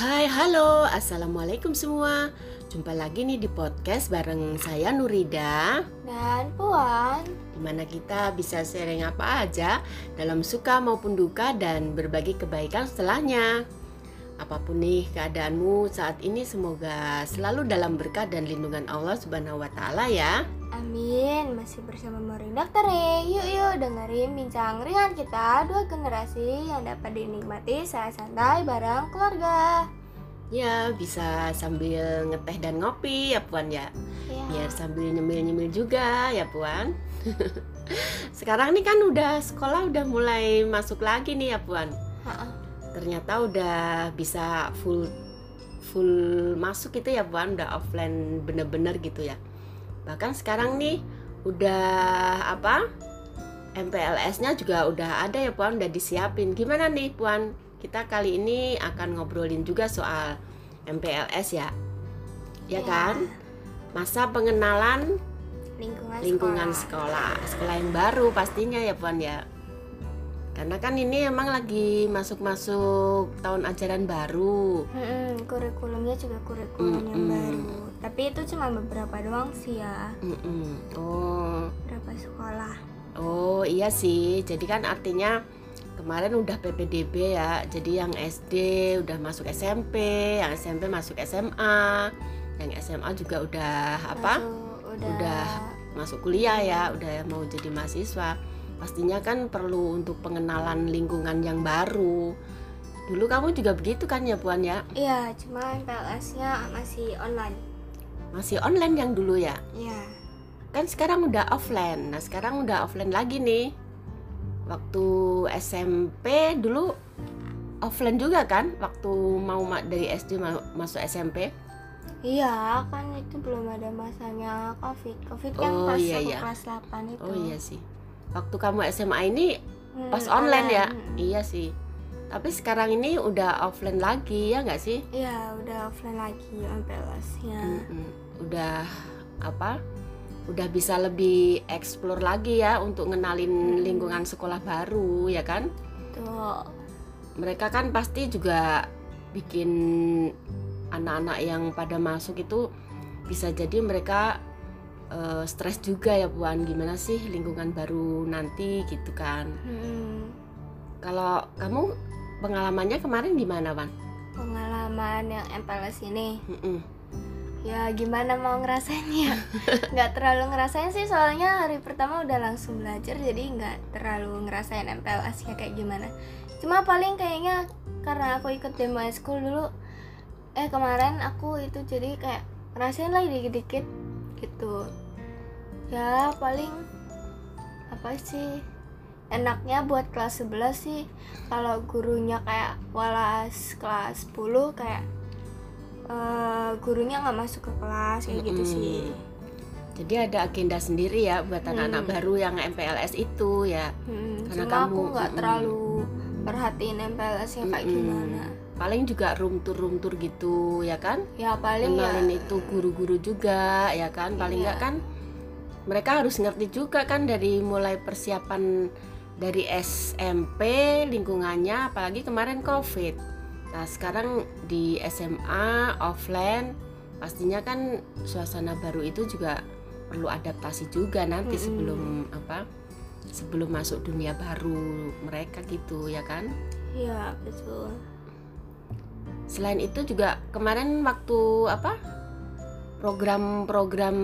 Hai, halo, assalamualaikum semua. Jumpa lagi nih di podcast bareng saya Nurida, Dan Puan, di mana kita bisa sharing apa aja dalam suka maupun duka dan berbagi kebaikan setelahnya. Apa pun nih keadaanmu saat ini, semoga selalu dalam berkat dan lindungan Allah Subhanahu wa Ta'ala ya. Amin. Masih bersama Morin Dokter E. Yuk yuk dengerin bincang ringan kita dua generasi yang dapat dinikmati saat santai bareng keluarga. Ya, bisa sambil ngeteh dan ngopi ya Puan ya. Ya. biar sambil nyemil-nyemil juga ya Puan. Sekarang nih kan udah sekolah udah mulai masuk lagi nih ya Puan. Ha-ha. Ternyata udah bisa full full masuk gitu ya Puan, udah offline bener-bener gitu ya. Bahkan sekarang nih udah apa? MPLS-nya juga udah ada ya Puan, udah disiapin. Gimana nih Puan? Kita kali ini akan ngobrolin juga soal MPLS ya. Ya Ya. kan? Masa pengenalan Lingkungan, lingkungan sekolah. sekolah sekolah yang baru pastinya ya puan ya karena kan ini emang lagi masuk-masuk tahun ajaran baru Mm-mm, kurikulumnya juga kurikulum yang Mm-mm. baru. Tapi itu cuma beberapa doang sih ya, Mm-mm. oh beberapa sekolah. oh iya sih jadi kan artinya kemarin udah PPDB ya jadi yang SD udah masuk SMP yang SMP masuk SMA yang SMA juga udah apa Masuk, udah, Udah. masuk kuliah ya udah mau jadi mahasiswa pastinya kan perlu untuk pengenalan lingkungan yang baru dulu kamu juga begitu kan ya puan ya Iya, cuma MPLS-nya masih online. Masih online yang dulu ya Iya. kan sekarang udah offline nah sekarang udah offline lagi nih waktu SMP dulu offline juga kan waktu mau ma- dari SD ma- masuk SMP Iya, kan itu belum ada masanya COVID. COVID kan Oh, pas iya, iya. kelas 8 itu. oh iya sih waktu kamu SMA ini Hmm, pas online ya Hmm. iya sih tapi sekarang ini udah offline lagi ya nggak sih Iya, udah offline lagi MPLS-nya. Mm-mm. Udah apa udah bisa lebih explore lagi ya untuk ngenalin Mm. lingkungan sekolah baru ya kan Tuh. mereka kan pasti juga bikin anak-anak yang pada masuk itu bisa jadi mereka eh, stres juga ya buan gimana sih lingkungan baru nanti gitu kan Hmm, kalau kamu pengalamannya kemarin gimana Wan? pengalaman yang MPLS ini Mm-mm. Ya gimana mau ngerasainnya nggak terlalu ngerasain sih soalnya hari pertama udah langsung belajar jadi nggak terlalu ngerasain MPLS nya kayak gimana. Cuma paling kayaknya karena aku ikut demo school dulu eh kemarin aku itu jadi kayak ngerasain lagi dikit-dikit gitu. Ya paling apa sih enaknya buat kelas 11 sih. Kalau gurunya kayak walas kelas 10 kayak eh, gurunya nggak masuk ke kelas kayak gitu Mm-mm. sih Jadi ada agenda sendiri ya buat anak-anak Hmm. baru yang MPLS itu ya. Hmm, Karena cuma kamu- aku nggak mm-mm. terlalu perhatiin MPLS nya kayak gimana Paling juga room tour room tour gitu ya kan. ya paling ya Kenalin itu guru-guru juga ya kan. Paling Iya. nggak kan mereka harus ngerti juga kan dari mulai persiapan dari SMP lingkungannya apalagi kemarin Covid. Nah, sekarang di SMA offline pastinya kan suasana baru itu juga perlu adaptasi juga nanti Mm-mm. sebelum apa? Sebelum masuk dunia baru mereka gitu ya kan. ya betul Selain itu juga kemarin waktu apa program-program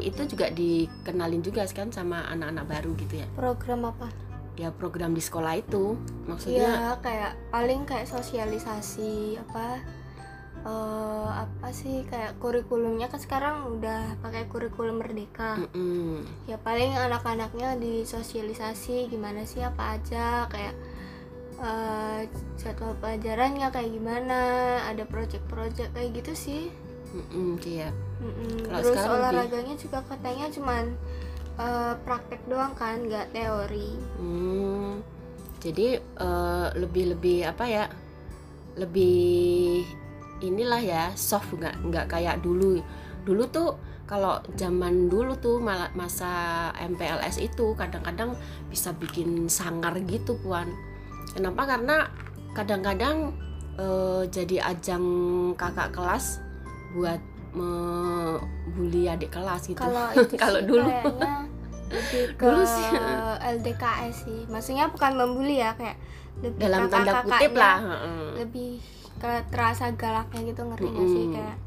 itu juga dikenalin juga kan sama anak-anak baru gitu ya. program apa Ya program di sekolah itu maksudnya ya kayak paling kayak sosialisasi apa eh apa sih kayak kurikulumnya kan sekarang udah pakai kurikulum merdeka mm-mm. ya paling anak-anaknya disosialisasi gimana sih apa aja kayak eh, jadwal pelajarannya kayak gimana ada project-project kayak gitu sih Mm-mm, iya. Mm-mm. Kalau terus sekarang lebih- olahraganya juga katanya cuman eh, praktek doang kan nggak teori Hmm, jadi lebih-lebih apa ya? Lebih inilah ya soft nggak nggak kayak dulu. Dulu tuh kalau zaman dulu tuh malah masa MPLS itu kadang-kadang bisa bikin sangar gitu puan kenapa karena kadang-kadang eh, jadi ajang kakak kelas buat membuli adik kelas gitu kalau dulu. kayaknya lebih ke Dulu sih. LDKS sih. Maksudnya bukan membuli ya kayak lebih dalam tanda kutip lah lebih ke terasa galaknya gitu ngerti gak sih? Mm-mm. kayak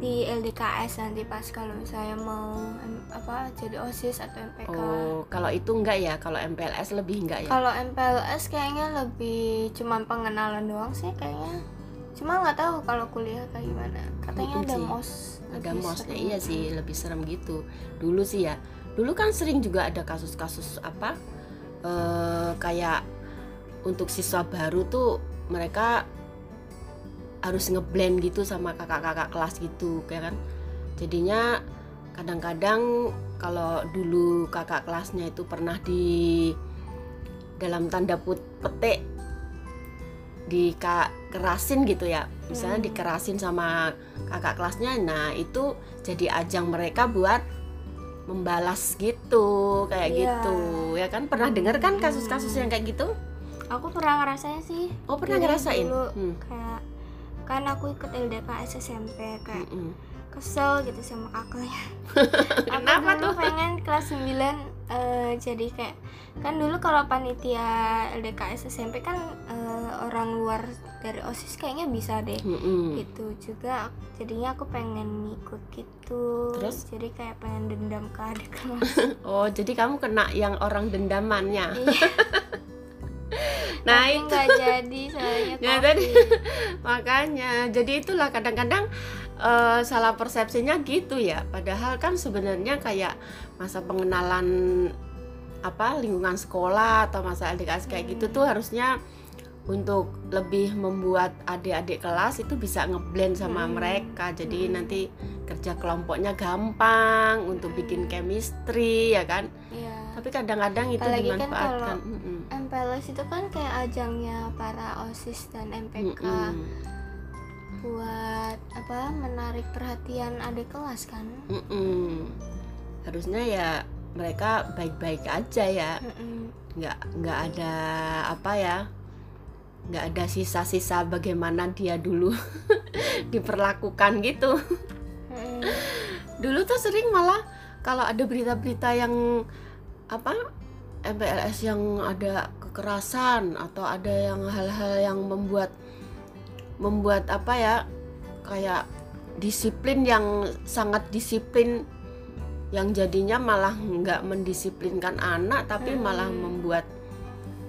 di LDKS nanti pas kalau misalnya mau apa jadi osis atau MPK oh kalau itu enggak ya? Kalau MPLS lebih enggak ya? Kalau MPLS kayaknya lebih cuman pengenalan doang sih kayaknya. Cuma nggak tahu kalau kuliah kayak gimana. Katanya Mm-mm ada sih. mos ada mosnya iya sih lebih serem gitu. Dulu sih ya dulu kan sering juga ada kasus-kasus apa eh kayak untuk siswa baru tuh mereka harus ngeblend gitu sama kakak-kakak kelas gitu kayak kan jadinya kadang-kadang kalau dulu kakak kelasnya itu pernah di dalam tanda put- petik dikerasin gitu ya misalnya Hmm. dikerasin sama kakak kelasnya nah itu jadi ajang mereka buat membalas gitu kayak Iya. gitu. Ya kan? Pernah dengar kan kasus-kasus yang kayak gitu? Aku pernah ngerasain sih. Oh pernah Jadi ngerasain? dulu Hmm, kayak kan aku ikut LDKS SMP kayak mm-mm. kesel gitu sama kakaknya. Kenapa tuh? pengen kelas 9 eh, jadi kayak kan dulu kalau panitia LDKS SMP kan eh, orang luar dari OSIS kayaknya bisa deh. Mm-mm. gitu juga jadinya aku pengen ikut gitu. Terus? jadi kayak pengen dendam ke adik kelas. Oh jadi kamu kena yang orang dendamannya? Iya, nah tapi itu. nggak jadi soalnya Ya, tadi. makanya jadi itulah kadang-kadang eh, salah persepsinya gitu ya padahal kan sebenarnya kayak masa pengenalan apa lingkungan sekolah atau masa LDKS kayak gitu Hmm. tuh harusnya untuk lebih membuat adik-adik kelas itu bisa ngeblend sama Hmm. mereka jadi Hmm. nanti kerja kelompoknya gampang untuk bikin chemistry ya kan Iya. tapi kadang-kadang itu Apalagi kan dimanfaatkan kalau- Mm-mm. MPLS itu kan kayak ajangnya para OSIS dan MPK Mm-mm. Buat apa menarik perhatian adik kelas kan Mm-mm. harusnya ya mereka baik-baik aja ya Mm-mm. nggak nggak ada apa ya nggak ada sisa-sisa bagaimana dia dulu diperlakukan gitu Mm-mm. dulu tuh sering malah kalau ada berita-berita yang apa MPLS yang ada kekerasan atau ada yang hal-hal yang membuat membuat apa ya kayak disiplin yang sangat disiplin yang jadinya malah nggak mendisiplinkan anak tapi malah Hmm. membuat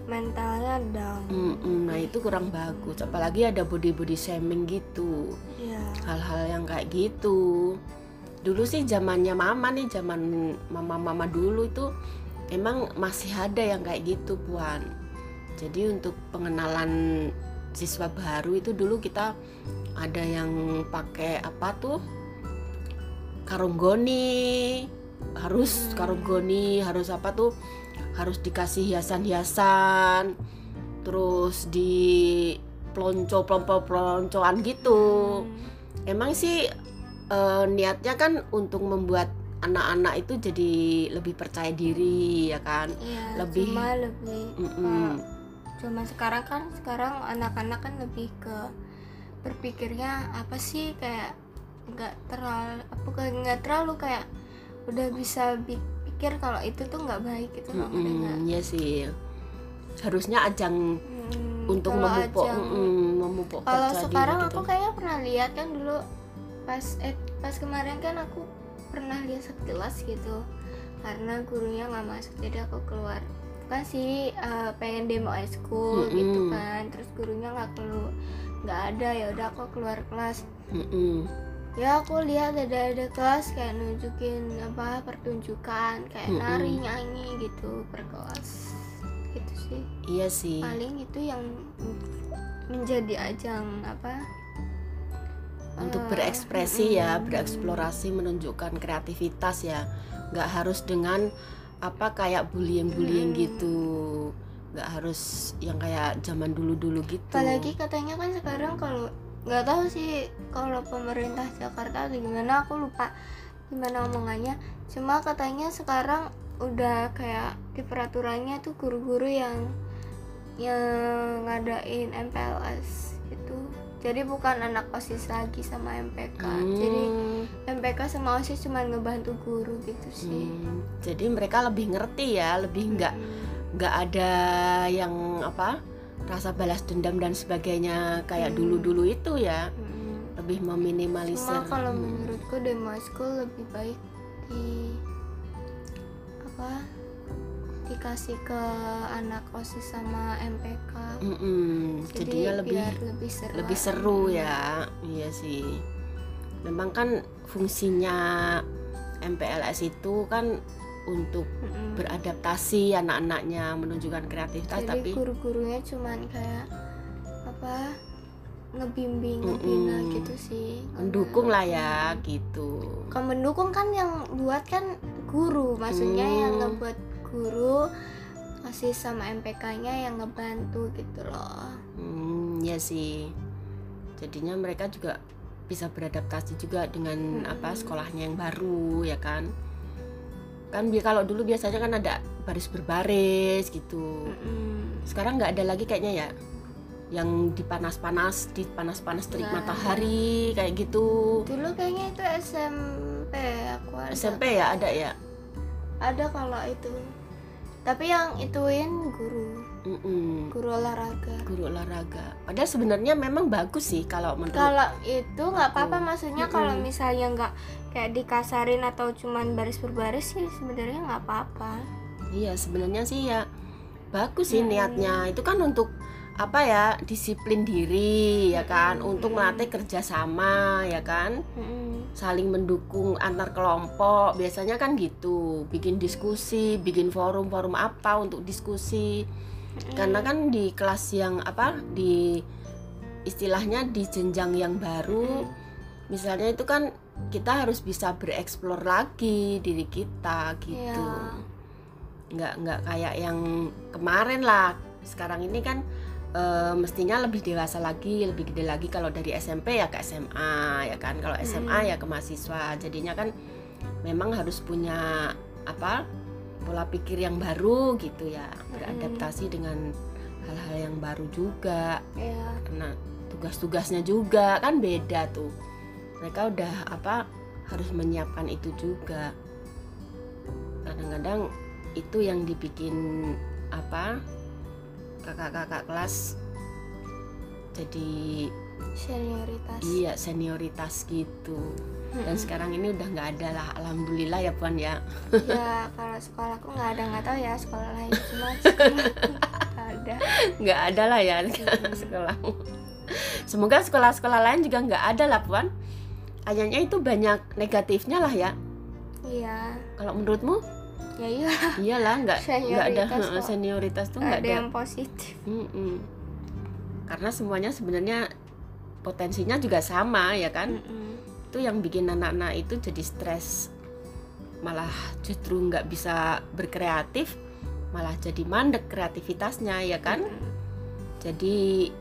mentalnya down. Mm-mm, nah itu kurang bagus. Apalagi ada body body shaming gitu. Ya hal-hal yang kayak gitu. Dulu sih zamannya mama nih zaman mama-mama dulu itu emang masih ada yang kayak gitu puan. Jadi untuk pengenalan siswa baru itu dulu kita ada yang pakai apa tuh karunggoni harus Hmm. karunggoni harus apa tuh harus dikasih hiasan-hiasan terus di pelonco pelonco peloncoan gitu Hmm. emang sih eh, niatnya kan untuk membuat anak-anak itu jadi lebih percaya diri ya kan Iya, lebih- cuma lebih Mm-mm. Cuma sekarang kan sekarang anak-anak kan lebih ke berpikirnya apa sih kayak nggak terlalu bukan nggak terlalu kayak udah bisa bi- pikir kalau itu tuh nggak baik gitu ngerti nggak? Mm-mm, Iya sih harusnya ajang Hmm, untuk memupuk ajang- mm, memupuk kalau sekarang diri aku gitu. kayaknya pernah lihat kan dulu pas eh pas kemarin kan aku pernah lihat sekilas gitu karena gurunya nggak masuk jadi aku keluar bukan sih eh, pengen demo school gitu Mm-mm. kan. Terus gurunya nggak keluar nggak ada ya udah aku keluar kelas. Mm-mm. ya aku lihat ada ada kelas kayak nunjukin apa pertunjukan kayak Mm-mm. nari nyanyi gitu per kelas. Gitu sih. Iya sih. Paling itu yang menjadi ajang apa untuk eh, berekspresi ya bereksplorasi menunjukkan kreativitas ya. Nggak harus dengan apa kayak bullying bullying Mm-mm. gitu. Nggak harus yang kayak zaman dulu dulu gitu. Apalagi katanya kan sekarang kalau nggak tahu sih kalau pemerintah Jakarta atau gimana aku lupa gimana omongannya. Cuma katanya sekarang udah kayak di peraturannya tuh guru-guru yang yang ngadain MPLS gitu jadi bukan anak osis lagi sama MPK Hmm, jadi MPK sama osis cuma ngebantu guru gitu sih hmm, jadi mereka lebih ngerti ya lebih nggak Mm. nggak ada yang apa rasa balas dendam dan sebagainya kayak Hmm. dulu-dulu itu ya Mm. lebih meminimalisir Cuma kalau Hmm. menurutku demo school lebih baik di apa dikasih ke anak osis sama MPK. Mm-mm, Jadi jadinya lebih biar lebih seru. lebih seru ya iya sih memang kan fungsinya MPLS itu kan untuk Mm-mm. beradaptasi anak-anaknya menunjukkan kreativitas Jadi tapi guru-gurunya cuman kayak apa ngebimbing, ngebina Mm-mm. gitu sih. mendukung lah ya gitu Kalau mendukung kan yang buat kan guru, maksudnya Hmm. yang ngebuat guru masih sama MPK-nya yang ngebantu gitu loh. hmm, ya sih jadinya mereka juga bisa beradaptasi juga dengan Mm-mm. apa sekolahnya yang baru ya kan kan bi- kalau dulu biasanya kan ada baris berbaris gitu Mm-mm. sekarang nggak ada lagi kayaknya ya yang dipanas-panas dipanas-panas terik ada. matahari kayak gitu Dulu kayaknya itu SMP aku ada. SMP ya ada ya Ada kalau itu. Tapi yang ituin guru, Mm-mm. guru olahraga. guru olahraga padahal sebenarnya memang bagus sih kalau menurut Kalau itu nggak apa-apa maksudnya Mm-mm. kalau misalnya nggak kayak dikasarin atau cuman baris berbaris sih sebenarnya nggak apa-apa. iya sebenarnya sih ya bagus sih Mm-mm. niatnya itu kan untuk apa ya disiplin diri ya kan? Untuk melatih kerjasama ya kan? Saling mendukung antar kelompok. Biasanya kan gitu. Bikin diskusi bikin forum-forum apa untuk diskusi. Karena kan di kelas yang apa di istilahnya di jenjang yang baru misalnya itu kan kita harus bisa bereksplor lagi diri kita gitu. Iya. nggak nggak kayak yang kemarin lah. Sekarang ini kan eh, mestinya lebih dewasa lagi lebih gede lagi kalau dari SMP ya ke SMA ya kan? Kalau SMA Hmm. ya ke mahasiswa. Jadinya kan memang harus punya apa pola pikir yang baru gitu ya. Beradaptasi dengan hal-hal yang baru juga. Iya. karena tugas-tugasnya juga kan beda tuh. Mereka udah apa harus menyiapkan itu juga. Kadang-kadang itu yang dibikin apa kakak-kakak kelas jadi Senioritas. iya senioritas gitu. Dan sekarang ini udah nggak ada lah alhamdulillah ya puan ya. Ya kalau sekolahku nggak ada nggak tahu ya sekolah lain cuma sekolahku nggak ada. nggak ada lah ya sekolah semoga sekolah-sekolah lain juga nggak ada lah puan. Kayaknya itu banyak negatifnya lah ya. Iya. kalau menurutmu Ya iya. iyalah nggak nggak ada kok. senioritas tuh Nggak ada ada yang positif. Mm-mm. karena semuanya sebenarnya potensinya juga sama ya kan Mm-mm. itu yang bikin anak-anak itu jadi stres malah justru nggak bisa berkreatif malah jadi mandek kreativitasnya ya kan Mm-mm. jadi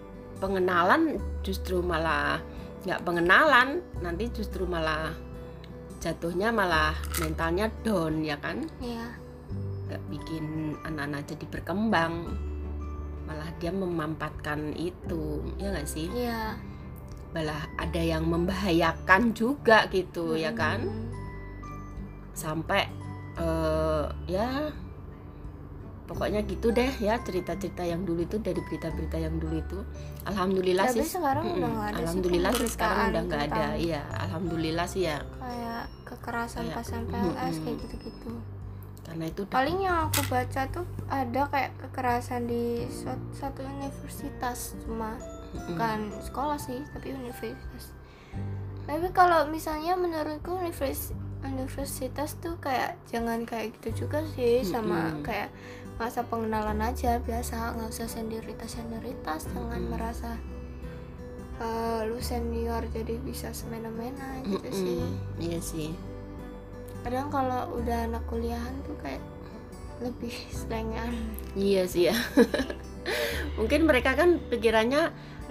pengenalan justru malah nggak pengenalan nanti justru malah jatuhnya malah mentalnya down ya kan Iya. nggak bikin anak-anak jadi berkembang malah dia memampatkan itu ya nggak sih Iya. malah ada yang membahayakan juga gitu ya kan Mm-mm. sampai eh, ya pokoknya gitu deh ya cerita-cerita yang dulu itu dari berita-berita yang dulu itu. Alhamdulillah Tapi sih sekarang Mm-mm. udah nggak ada alhamdulillah sih sekarang udah nggak ada. tentang iya alhamdulillah sih ya. Kayak kekerasan Kayak- pas MPLS Mm-mm. kayak gitu-gitu. karena itu Paling yang aku baca tuh ada kayak kekerasan di satu universitas cuma bukan sekolah sih tapi universitas. Tapi kalau misalnya menurutku univers universitas tuh kayak jangan kayak gitu juga sih sama kayak masa pengenalan aja biasa nggak usah senioritas senioritas jangan merasa eh, lu senior jadi bisa semena-mena gitu sih. Mm-mm. iya sih. Kadang kalau udah anak kuliahan tuh kayak lebih selengan iya sih ya. Mungkin mereka kan pikirannya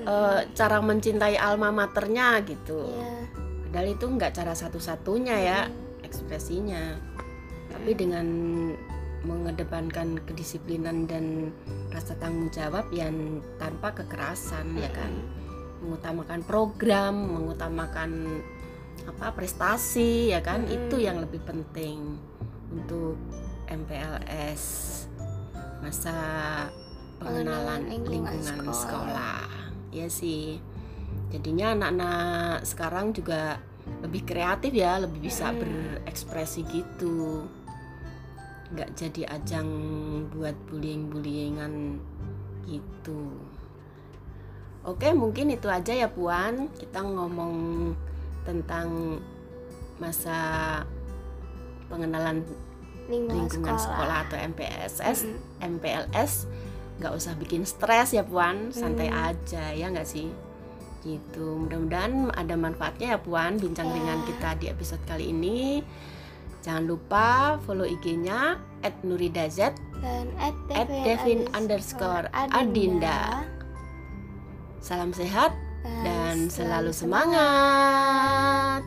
eh, cara mencintai alma maternya gitu. Iya. padahal itu nggak cara satu-satunya ya Mm. ekspresinya. Tapi dengan mengedepankan kedisiplinan dan rasa tanggung jawab yang tanpa kekerasan ya kan? Mengutamakan program mengutamakan apa prestasi ya kan? Mm-mm. itu yang lebih penting untuk MPLS masa pengenalan Pengenalan lingkungan lingkungan sekolah. sekolah. Ya sih. Jadinya anak-anak sekarang juga lebih kreatif ya lebih bisa berekspresi gitu nggak jadi ajang buat bullying-bullyingan gitu. Oke mungkin itu aja ya puan. Kita ngomong tentang masa pengenalan lingkungan, lingkungan sekolah, sekolah, atau MPSS Mm-mm. MPLS nggak usah bikin stres ya puan. Santai Hmm. aja ya nggak sih? Gitu. Mudah-mudahan ada manfaatnya ya puan bincang Ya. ringan kita di episode kali ini jangan lupa follow IG-nya @nuridazet dan at At Devin underscore Adinda. salam sehat dan selalu semangat